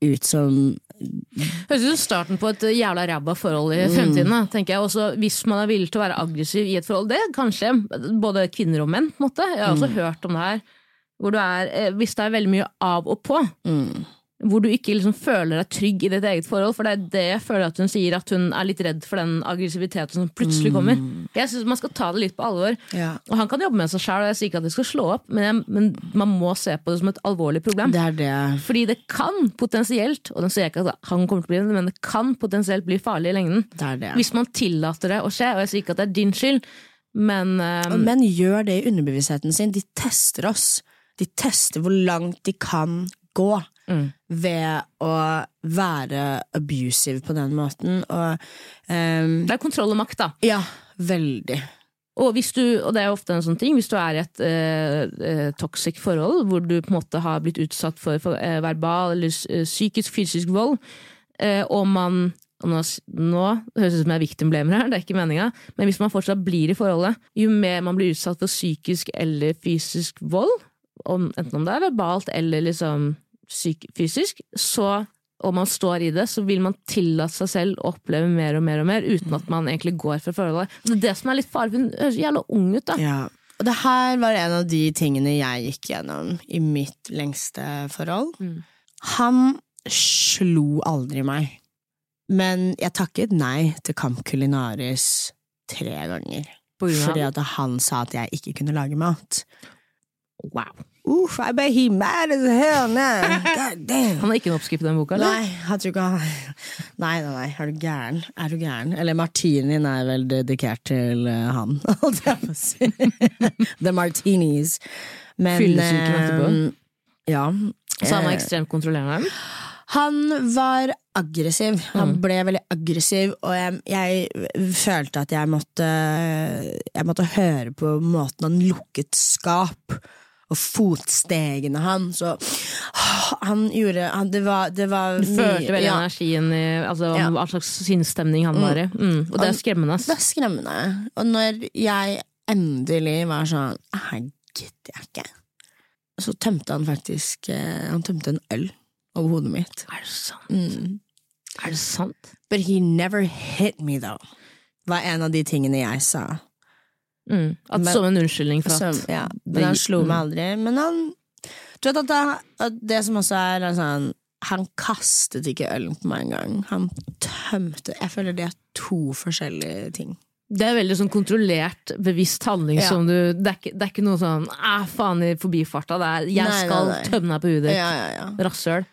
ut som Høres ut som starten på et jævla ræva forhold i fremtiden. Mm. tenker jeg. Også hvis man er villig til å være aggressiv i et forhold. Det kan kanskje både kvinner og menn. på en måte. Jeg har også hørt om det her. Hvor du er, eh, hvis det er veldig mye av og på, mm, hvor du ikke liksom føler deg trygg i ditt eget forhold. For det er det jeg føler at hun sier, at hun er litt redd for den aggressiviteten som plutselig kommer. Jeg synes Man skal ta det litt på alvor. Ja. Og Han kan jobbe med seg sjæl, og jeg sier ikke at det skal slå opp, men, jeg, men man må se på det som et alvorlig problem. Det er det. Fordi det kan potensielt, og den sier jeg ikke at han kommer til å bli det, men det kan potensielt bli farlig i lengden. det, er det. Hvis man tillater det å skje, og jeg sier ikke at det er din skyld, men um, Og menn gjør det i underbevisstheten sin. De tester oss. De tester hvor langt de kan gå Mm. ved å være abusive på den måten. Og um, det er kontroll og makt, da. ja, veldig. Og, hvis du, og det er ofte en sånn ting, hvis du er i et eh, eh, toxic forhold, hvor du på en måte har blitt utsatt for, for eh, verbal eller eh, psykisk, fysisk vold, eh, og man og nå, nå høres det ut som jeg er victimblamer her, det er ikke meninga, men hvis man fortsatt blir i forholdet, jo mer man blir utsatt for psykisk eller fysisk vold, om, enten om det er verbalt eller liksom psyk fysisk, så og man står i det, så vil man tillate seg selv å oppleve mer og mer og mer, uten at man egentlig går for forholdet. Det er det som er litt farlig, hun høres jævla ung ut, da. Ja. Og det her var en av de tingene jeg gikk gjennom i mitt lengste forhold. Mm. Han slo aldri meg, men jeg takket nei til Camp Culinaris tre ganger. Fordi at han sa at jeg ikke kunne lage mat. Wow. Uff, I bet he mad as hell now. God damn. Han har ikke en oppskrift i den boka, eller? Nei, jeg tror ikke Nei, nei, nei, er du gæren? Er du gæren? Eller martinien er vel dedikert til uh, han, holdt jeg på å si. The martinis. Men Fyllesyken etterpå. eh, Ja. Så han var Eh, ekstremt kontrollerende? han var aggressiv. Han Mm. ble veldig aggressiv, og jeg, jeg følte at jeg måtte Jeg måtte høre på måten han lukket skap, og fotstegene hans. Så han gjorde han, Det var, det var Du følte veldig ja, energien i altså, Ja. hva slags sinnsstemning han var i. Mm. Og det er skremmende. Det er skremmende. Og når jeg endelig var sånn Her gidder jeg ikke. Så tømte han faktisk eh, Han tømte en øl over hodet mitt. Er det sant? Mm. Er det sant? But he never hit me, though. Var en av de tingene jeg sa. Mm. At Men- Som en unnskyldning for at ja, men han slo meg mm. aldri. Men han Du vet at det, at det som også er, er sånn Han kastet ikke ølen på meg engang. Han tømte Jeg føler det er to forskjellige ting. Det er veldig sånn kontrollert, bevisst handling Ja. som du Det er ikke, det er ikke noe sånn æh, faen i forbifarta. Det er 'jeg Nei, nei, skal nei. tømme deg på huet ditt'. Ja, ja, ja. Rasshøl.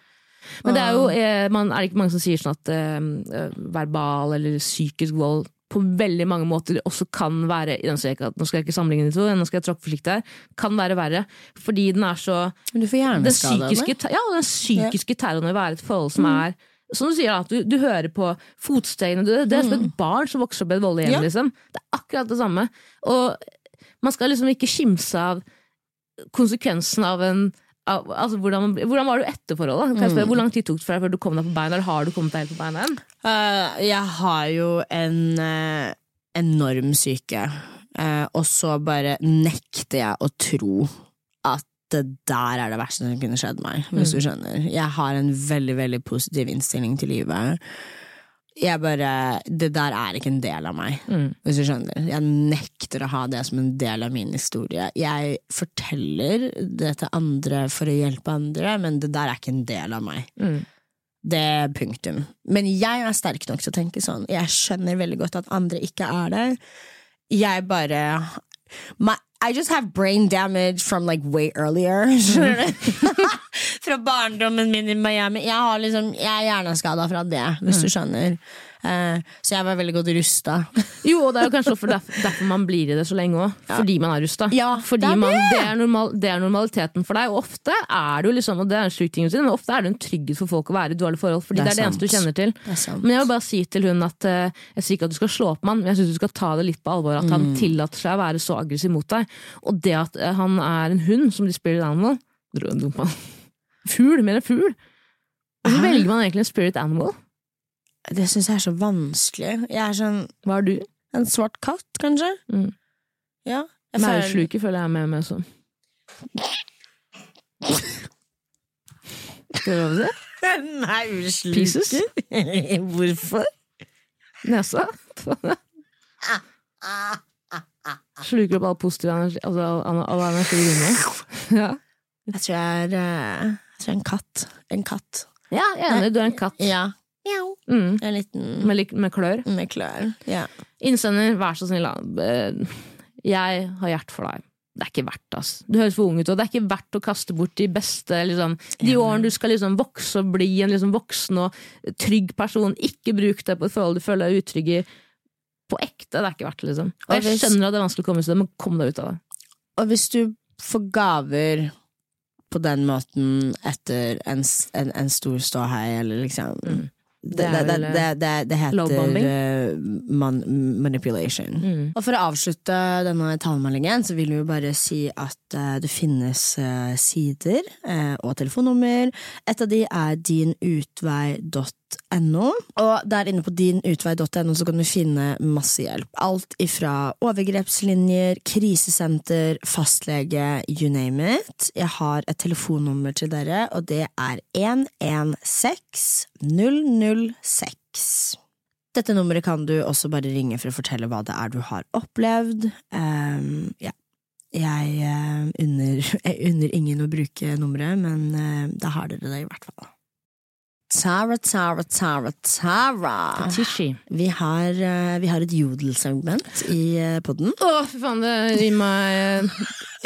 Men det er jo eh, man, Er det ikke mange som sier sånn at eh, eh, verbal eller psykisk vold på veldig mange måter også kan være nå skal jeg ikke, nå skal jeg ikke sammenligne de to, nå skal jeg tråkke forsiktig her, kan være verre. Fordi den er så Men du får den hjerneskade av det. ja, den psykiske terroren ved å være et forhold som Mm. er som du sier, at du, du hører på fotstegene Det, det er som et barn som vokser opp i et voldelig hjem. Mm. Ja. Liksom. Det er akkurat det samme. Og man skal liksom ikke kimse av konsekvensen av en altså, hvordan, hvordan var du etter forholdet? Jeg Mm. Hvor lang tid tok det for deg før du kom deg på beina? Eller har du kommet deg helt på beina igjen? Uh, jeg har jo en uh, enorm syke, uh, og så bare nekter jeg å tro at det der er det verste som kunne skjedd meg, hvis du skjønner. Jeg har en veldig, veldig positiv innstilling til livet. Jeg bare Det der er ikke en del av meg, Mm. hvis du skjønner. Jeg nekter å ha det som en del av min historie. Jeg forteller det til andre for å hjelpe andre, men det der er ikke en del av meg. Mm. Det er punktum. Men jeg er sterk nok til å tenke sånn. Jeg skjønner veldig godt at andre ikke er det. Jeg bare my, I just have brain damage from like way earlier. Fra barndommen min i Miami. Jeg, har liksom, jeg er hjerneskada fra det, hvis du skjønner. Uh, så jeg var veldig godt rusta. Jo, og det er jo kanskje derfor, derfor man blir i det så lenge òg. Fordi man er rusta. Ja, det er man, det. det, er normal, det er normaliteten for deg. Og ofte er det jo liksom, og det er en sjuk ting å si, men ofte er det en trygghet for folk å være i dårlige forhold. Fordi Det det er er det eneste du kjenner til. Er. Men jeg vil bare si til hun at uh, jeg sier ikke at du skal slå opp med han, men jeg syns du skal ta det litt på alvor. At Mm. han tillater seg å være så aggressiv mot deg. Og det at eh, han er en hund som de spirit animal dumpa. Fugl, mer en fugl. Hvorfor velger man egentlig en spirit animal? Det syns jeg er så vanskelig. Jeg er sånn Hva er du? en svart katt, kanskje? Mm. Ja. Maursluker føler jeg er med med som. Skal du det? Maursluker? Pieces? Hvorfor? Nesa? Sluker opp all positiv energi, altså all, all energi i rommet. Ja. Jeg tror jeg er, eh, jeg tror jeg er en katt. En katt. ja, jeg er enig. Du er en katt. Ja. Mm. En liten Med, med klør. med klør. Ja. Innsender, vær så snill. Eh, Jeg har hjerte for deg. Det er ikke verdt ass. Du høres for ung ut, og det er ikke verdt å kaste bort de beste liksom, De årene du skal liksom vokse og bli en liksom voksen og trygg person. Ikke bruk det på et forhold du føler deg utrygg i. På ekte. Det er ikke verdt det, liksom. Og jeg skjønner at det er vanskelig å komme ut av det, men kom deg ut av det. Og hvis du får gaver på den måten etter en, en, en stor ståhei, eller liksom Mm. det, Det det, det, heter uh, man, manipulation. Mm. Og for å avslutte denne talemeldingen, så vil vi bare si at eh, det finnes eh, sider eh, og telefonnummer. Et av de er dinutvei.no dinutvei.no. Og der inne på dinutvei.no så kan du finne masse hjelp. Alt ifra overgrepslinjer, krisesenter, fastlege, you name it. Jeg har et telefonnummer til dere, og det er 116 006. Dette nummeret kan du også bare ringe for å fortelle hva det er du har opplevd. Um, ja. Jeg, uh, unner, jeg unner ingen å bruke nummeret, men uh, da har dere det i hvert fall. Tara, Tara, Tara, Tara. Tishy. Vi har, uh, vi har et jodelsegment i uh, podden. Å, fy faen, det gir meg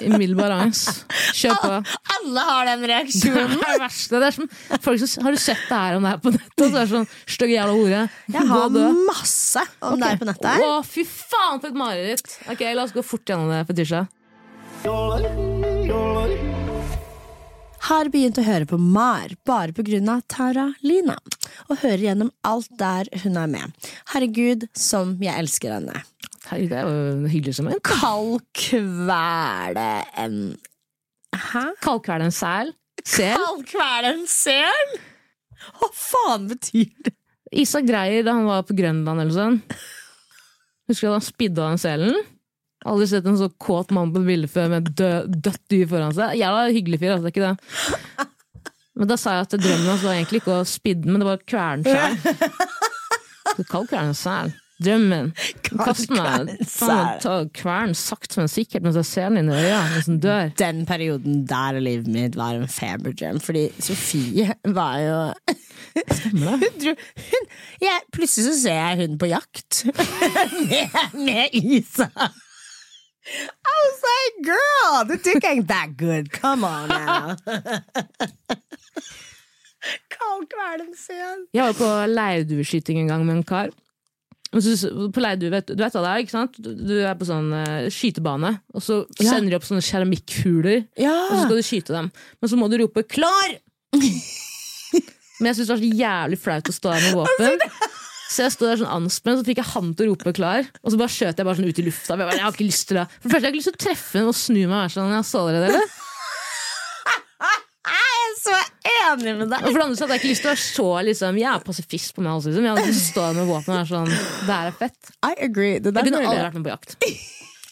umiddelbar angst. Kjør på. Alle har den reaksjonen! Det er det verste. Det er som, folk som, har du sett det her om det her på nettet? Så er det sånn stygge jævla hore. Jeg har masse om det her på nettet. her. Å, fy faen, for et mareritt! Ok, La oss gå fort gjennom det, Fetisha. Har begynt å høre på Mar bare på grunn av Tara Lina, og hører gjennom alt der hun er med. Herregud, som jeg elsker henne. Herregud, det er jo hyggelig som en Kald kvele en Hæ? Kaldkvele en sel. Sel. Kald kvele en sel? Hva faen betyr det? Isak Dreyer da han var på Grønland eller sånn. Husker du da han spidda den selen? Aldri sett en så kåt mann på et bilde før med død, dødt dyr foran seg. Jævla hyggelig fyr, altså, det er ikke det. Men da sa jeg at drømmen hans var egentlig ikke å spidde den, men det var å kvele den sjæl. Kald kvele en. Drømmen. Kast meg Kvern en sakte, men sikkert mens jeg ser den inn i øya mens den dør. Den perioden der i livet mitt var en feberdrøm, fordi Sofie var jo Hun dro hun, jeg, Plutselig så ser jeg hun på jakt med, med Isa. I was like, girl, the dick ain't that good. Come on now. Kald kvelden sen. Jeg var på leirdueskyting en gang med en kar. På leirdue, vet, du vet hva det er, ikke sant? Du er på sånn uh, skytebane, og så Ja. sender de opp sånne keramikkhuler, og så skal du skyte dem. Men så må du rope 'klar'! Men jeg syns det var så jævlig flaut å stå der med våpen. Så jeg stod der sånn anspent, så fikk jeg han til å rope 'klar', og så bare skjøt jeg bare sånn ut i lufta. Jeg, bare, jeg har ikke lyst til det. For det første, jeg har ikke lyst til å treffe henne og snu meg og være sånn, jeg så dere det, eller? Er så enig med Og deg. for det andre så hadde jeg ikke lyst til å være så liksom, Jeg er pasifist på meg også, liksom. Jeg hadde lyst til å stå med våpen og være sånn Det her er fett. I agree. Jeg kunne aldri vært med på jakt.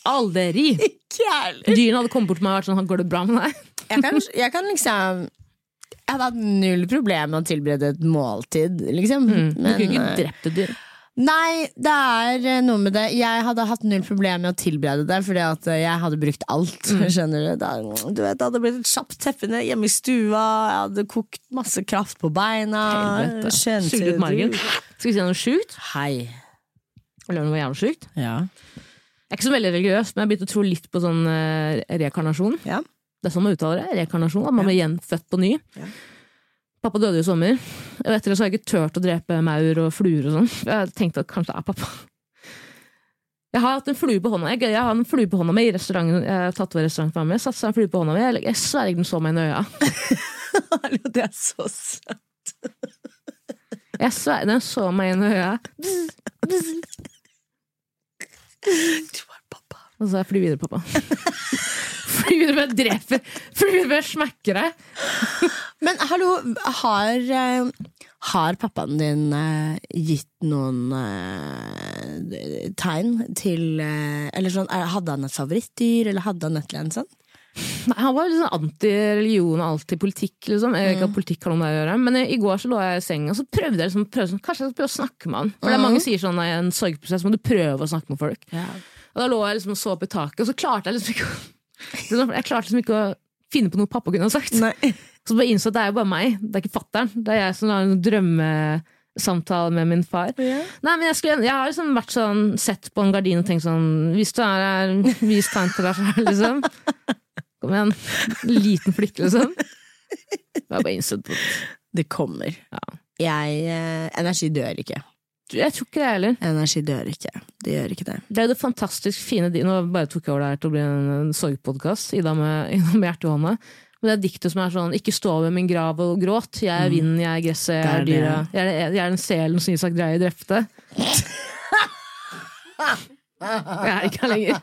Aldri! Dyrene hadde kommet bort til meg og vært sånn Går det bra med deg? jeg kan, jeg kan liksom Jeg hadde hatt null problem med å tilberede et måltid, liksom. Mm. Du kunne ikke eh, drept et dyr. nei, det er eh, noe med det. Jeg hadde hatt null problem med å tilberede det, fordi at eh, jeg hadde brukt alt. Mm. Skjønner du? Da, du vet, det hadde blitt et kjapt teppene hjemme i stua, jeg hadde kokt masse kraft på beina. Sugd ut margen. Skal vi si noe sjukt? Hei. Eller noe jævlig sjukt? Ja. Jeg er ikke så veldig religiøs, men jeg har begynt å tro litt på sånn rekarnasjon. Ja. Det er sånn man uttaler det. Rekarnasjon. At man blir gjenfødt på ny. Ja. Pappa døde i sommer. Og etter det så har jeg ikke turt å drepe maur og fluer og sånn. Jeg tenkte at kanskje det er pappa. Jeg har hatt en flue på hånda Jeg, jeg har en flue på hånda mi i restauranten. Jeg tatt over restauranten med. Jeg en flue på hånda mi. Jeg, jeg sverger den så meg inn i øya. Det er så søtt. Jeg sverger den så meg inn i øya. Du er pappa. Og så sa jeg fly videre, pappa. videre, men jeg dreper. Fordi men jeg smekker deg. Men hallo, har, eh, har pappaen din eh, gitt noen eh, tegn til Eller sånn, hadde han et favorittdyr, eller hadde han et eller annet sånt? Nei, han var sånn anti-religion og anti-politikk. Liksom. Jeg vet ikke at politikk har noe med å gjøre Men i, går så lå jeg i senga og så prøvde jeg liksom, prøvde, sånn, Kanskje jeg skal prøve å snakke med han. For det er mange sier sånn i en sorgprosess må du prøve å snakke med folk. Og da lå jeg liksom og så opp i taket, og så klarte jeg liksom ikke Jeg klarte liksom ikke å finne på noe pappa kunne ha sagt. Nei. Så bare innså at det er jo bare meg, det er ikke fatteren. Det er jeg som har en drømmesamtale med min far. Nei, men jeg, skulle, jeg har liksom vært sånn, sett på en gardin og tenkt sånn Hvis du er her, vis tegn til deg selv, liksom. Kom igjen. Liten flikk, liksom. Jeg bare innså det. Det kommer. Ja. Jeg, eh, energi dør ikke. Jeg tror ikke det heller. Energi dør ikke. Det gjør ikke det. Det er jo det fantastisk fine Nå bare tok jeg over det her til å bli en, en sorgpodkast, Ida med, Ida med hjertet i hånda. Men det er diktet som er sånn Ikke stå ved min grav og gråt. Jeg er vinden, jeg er gresset, jeg er dyret. Jeg jeg er den selen som Isak Dreie drepte. Jeg er ikke her lenger.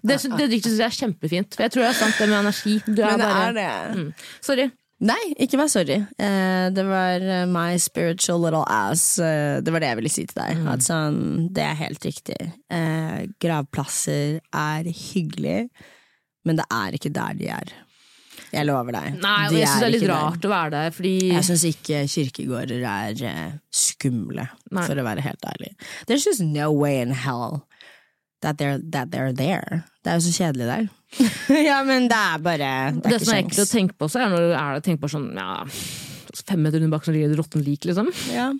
Det, det diktet syns jeg er kjempefint. For jeg tror det er sant, det med energi. Du er Men det bare er det. Mm. Sorry. Nei, ikke vær sorry. Eh, det var eh, my spiritual little ass. Eh, det var det jeg ville si til deg. Mm. At sånn, det er helt riktig. Eh, gravplasser er hyggelig, men det er ikke der de er. Jeg lover deg. Nei, og De jeg syns det er litt rart der. å være der, fordi Jeg syns ikke kirkegårder er eh, skumle, Nei. for å være helt ærlig. There's just no way in hell that they're, that they're there. Det er jo så kjedelig der. ja, men det er bare Det Det er som er ekkelt å tenke på, så er når du er der tenker på sånn ja, fem meter under bakken ligger det et råttent lik, liksom. Ja.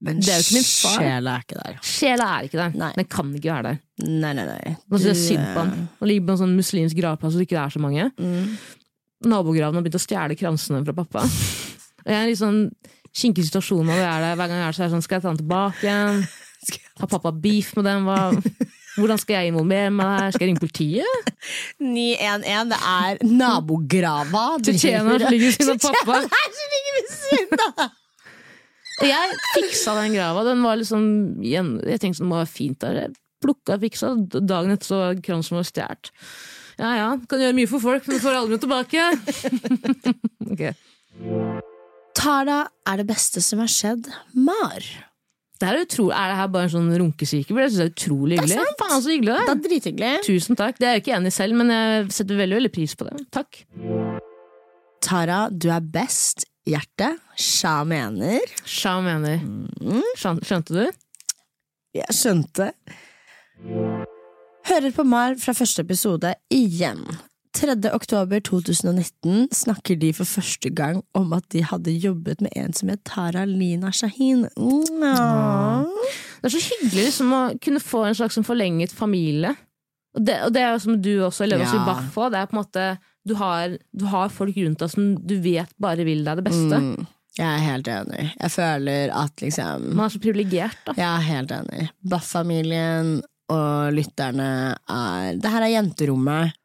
Men Det er jo ikke min far. sjela er ikke der. Sjela er ikke der. Nei. Den kan ikke være der. Nei, nei, nei. Nå synes jeg synd på han. Han ligger på en sånn muslimsk gravplass hvor det ikke er så mange. Mm. Nabograven har begynt å stjele kransene fra pappa. Og jeg er i en litt sånn kinkig situasjon når jeg er der. Hver gang jeg er der, så er jeg sånn, skal jeg ta den tilbake igjen? Har pappa beef med dem? Hva? Hvordan skal jeg involvere meg? Skal jeg ringe politiet? 911, det er nabograva. Tsjetsjener som ligger ved siden av pappa. Som ligger ved siden av. Jeg fiksa den grava. Den var liksom Jeg tenkte den være fint der. Jeg plukka og fiksa. Dagen etter så var som var stjålet. Ja ja, kan gjøre mye for folk, men får aldri noe tilbake. Ok. Tara er det beste som har skjedd Mar. Det er, utro, er det her bare en sånn runkesyke? Det synes jeg er utrolig Det er hyggelig. Faen så hyggelig det er. er drithyggelig. Tusen takk. Det er jeg ikke enig i selv, men jeg setter veldig veldig pris på det. Takk. Tara, du er best. Hjerte. Sja mener. Sja mener. Mm. Skjønte du? Jeg skjønte. Hører på Mar fra første episode igjen. 3. oktober 2019 snakker de for første gang om at de hadde jobbet med en som het Tara Lina Shahin. Mm. Det er så hyggelig liksom, å kunne få en slags forlenget familie. Og det, og det er jo som du også, lever Ja. i Baffo, det er på en måte du har, du har folk rundt deg som du vet bare vil deg det beste. Mm, jeg er helt enig. Jeg føler at liksom Man er så privilegert, da. Jeg er helt enig. Baff-familien og lytterne er Det her er jenterommet.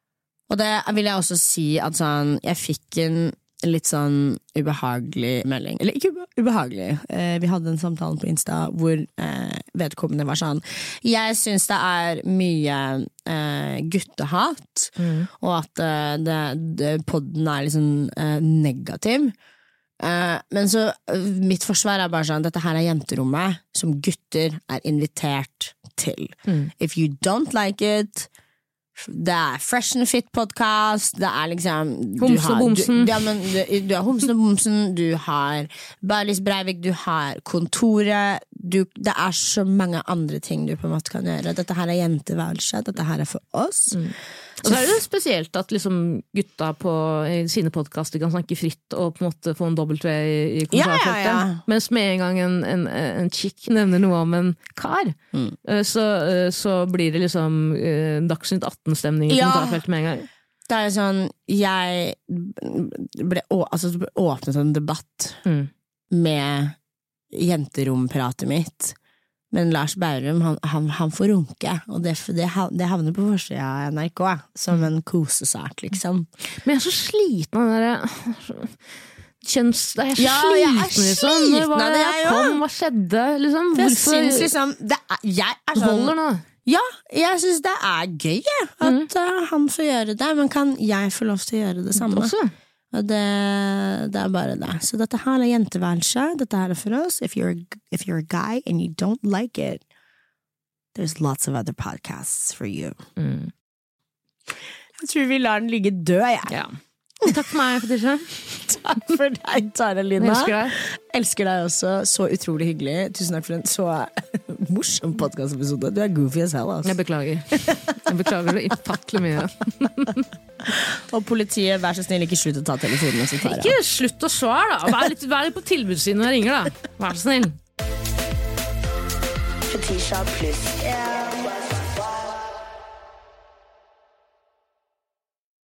Og det vil jeg også si at sånn Jeg fikk en litt sånn ubehagelig melding. Eller ikke ubehagelig. Eh, vi hadde en samtale på Insta hvor eh, vedkommende var sånn Jeg syns det er mye eh, guttehat, og at eh, det, det, podden er liksom negativ. Eh, men så mitt forsvar er bare sånn dette her er jenterommet som gutter er invitert til. Mm. If you don't like it det er Fresh and Fit-podkast. Det er liksom du og bomsen. Du, ja, men du, du har Homsen og Bomsen, du har Barlis Breivik, du har Kontoret. Du, det er så mange andre ting du på en måte kan gjøre. Dette her er jenteværelset, Dette her er for oss. Og så er det spesielt at liksom gutta på sine podkaster kan snakke fritt og på en måte få en W i, i Ja, ja, ja. Mens med en gang en, en, en chick nevner noe om en kar, Mm. eh, så, eh, så blir det liksom eh, Dagsnytt 18-stemning i kommentarfeltet med en gang. Det er sånn Jeg ble, altså, åpnet en debatt Mm. med jenterompratet mitt. Men Lars Baurum, han, han, han får runke, og det, det, det havner på forsida av NRK som en kosesak, liksom. Men jeg er så sliten av den derre Kjønns... Jeg er ja, Ja, jeg er sliten, liksom. Sliten var av det det, jeg jeg kom? Hva skjedde? Liksom? Jeg synes syns liksom det er, Jeg er sånn holder nå? Ja, jeg syns det er gøy, at eh, han får gjøre det. Men kan jeg få lov til å gjøre det samme? Også. Og det, det er bare det. Så dette her er jenteværelset. Dette her er for oss. If you're, if you're a guy and you don't like it, there's lots of other podcasts for you. Mm. Jeg tror vi lar den ligge død, jeg. Ja. Takk for meg, Fetisha. Takk for deg, Tara Jeg Lina. elsker deg. Elsker deg også. Så utrolig hyggelig. Tusen takk for en så morsom podkastepisode. Du er goofy as hell. Jeg Altså. beklager. Jeg beklager så ufattelig mye. Og politiet, vær så snill, ikke slutt å ta telefonen. Ikke slutt å svare, da! Vær litt, vær litt på tilbudssiden når jeg ringer, da. Vær så snill. Fetisha pluss.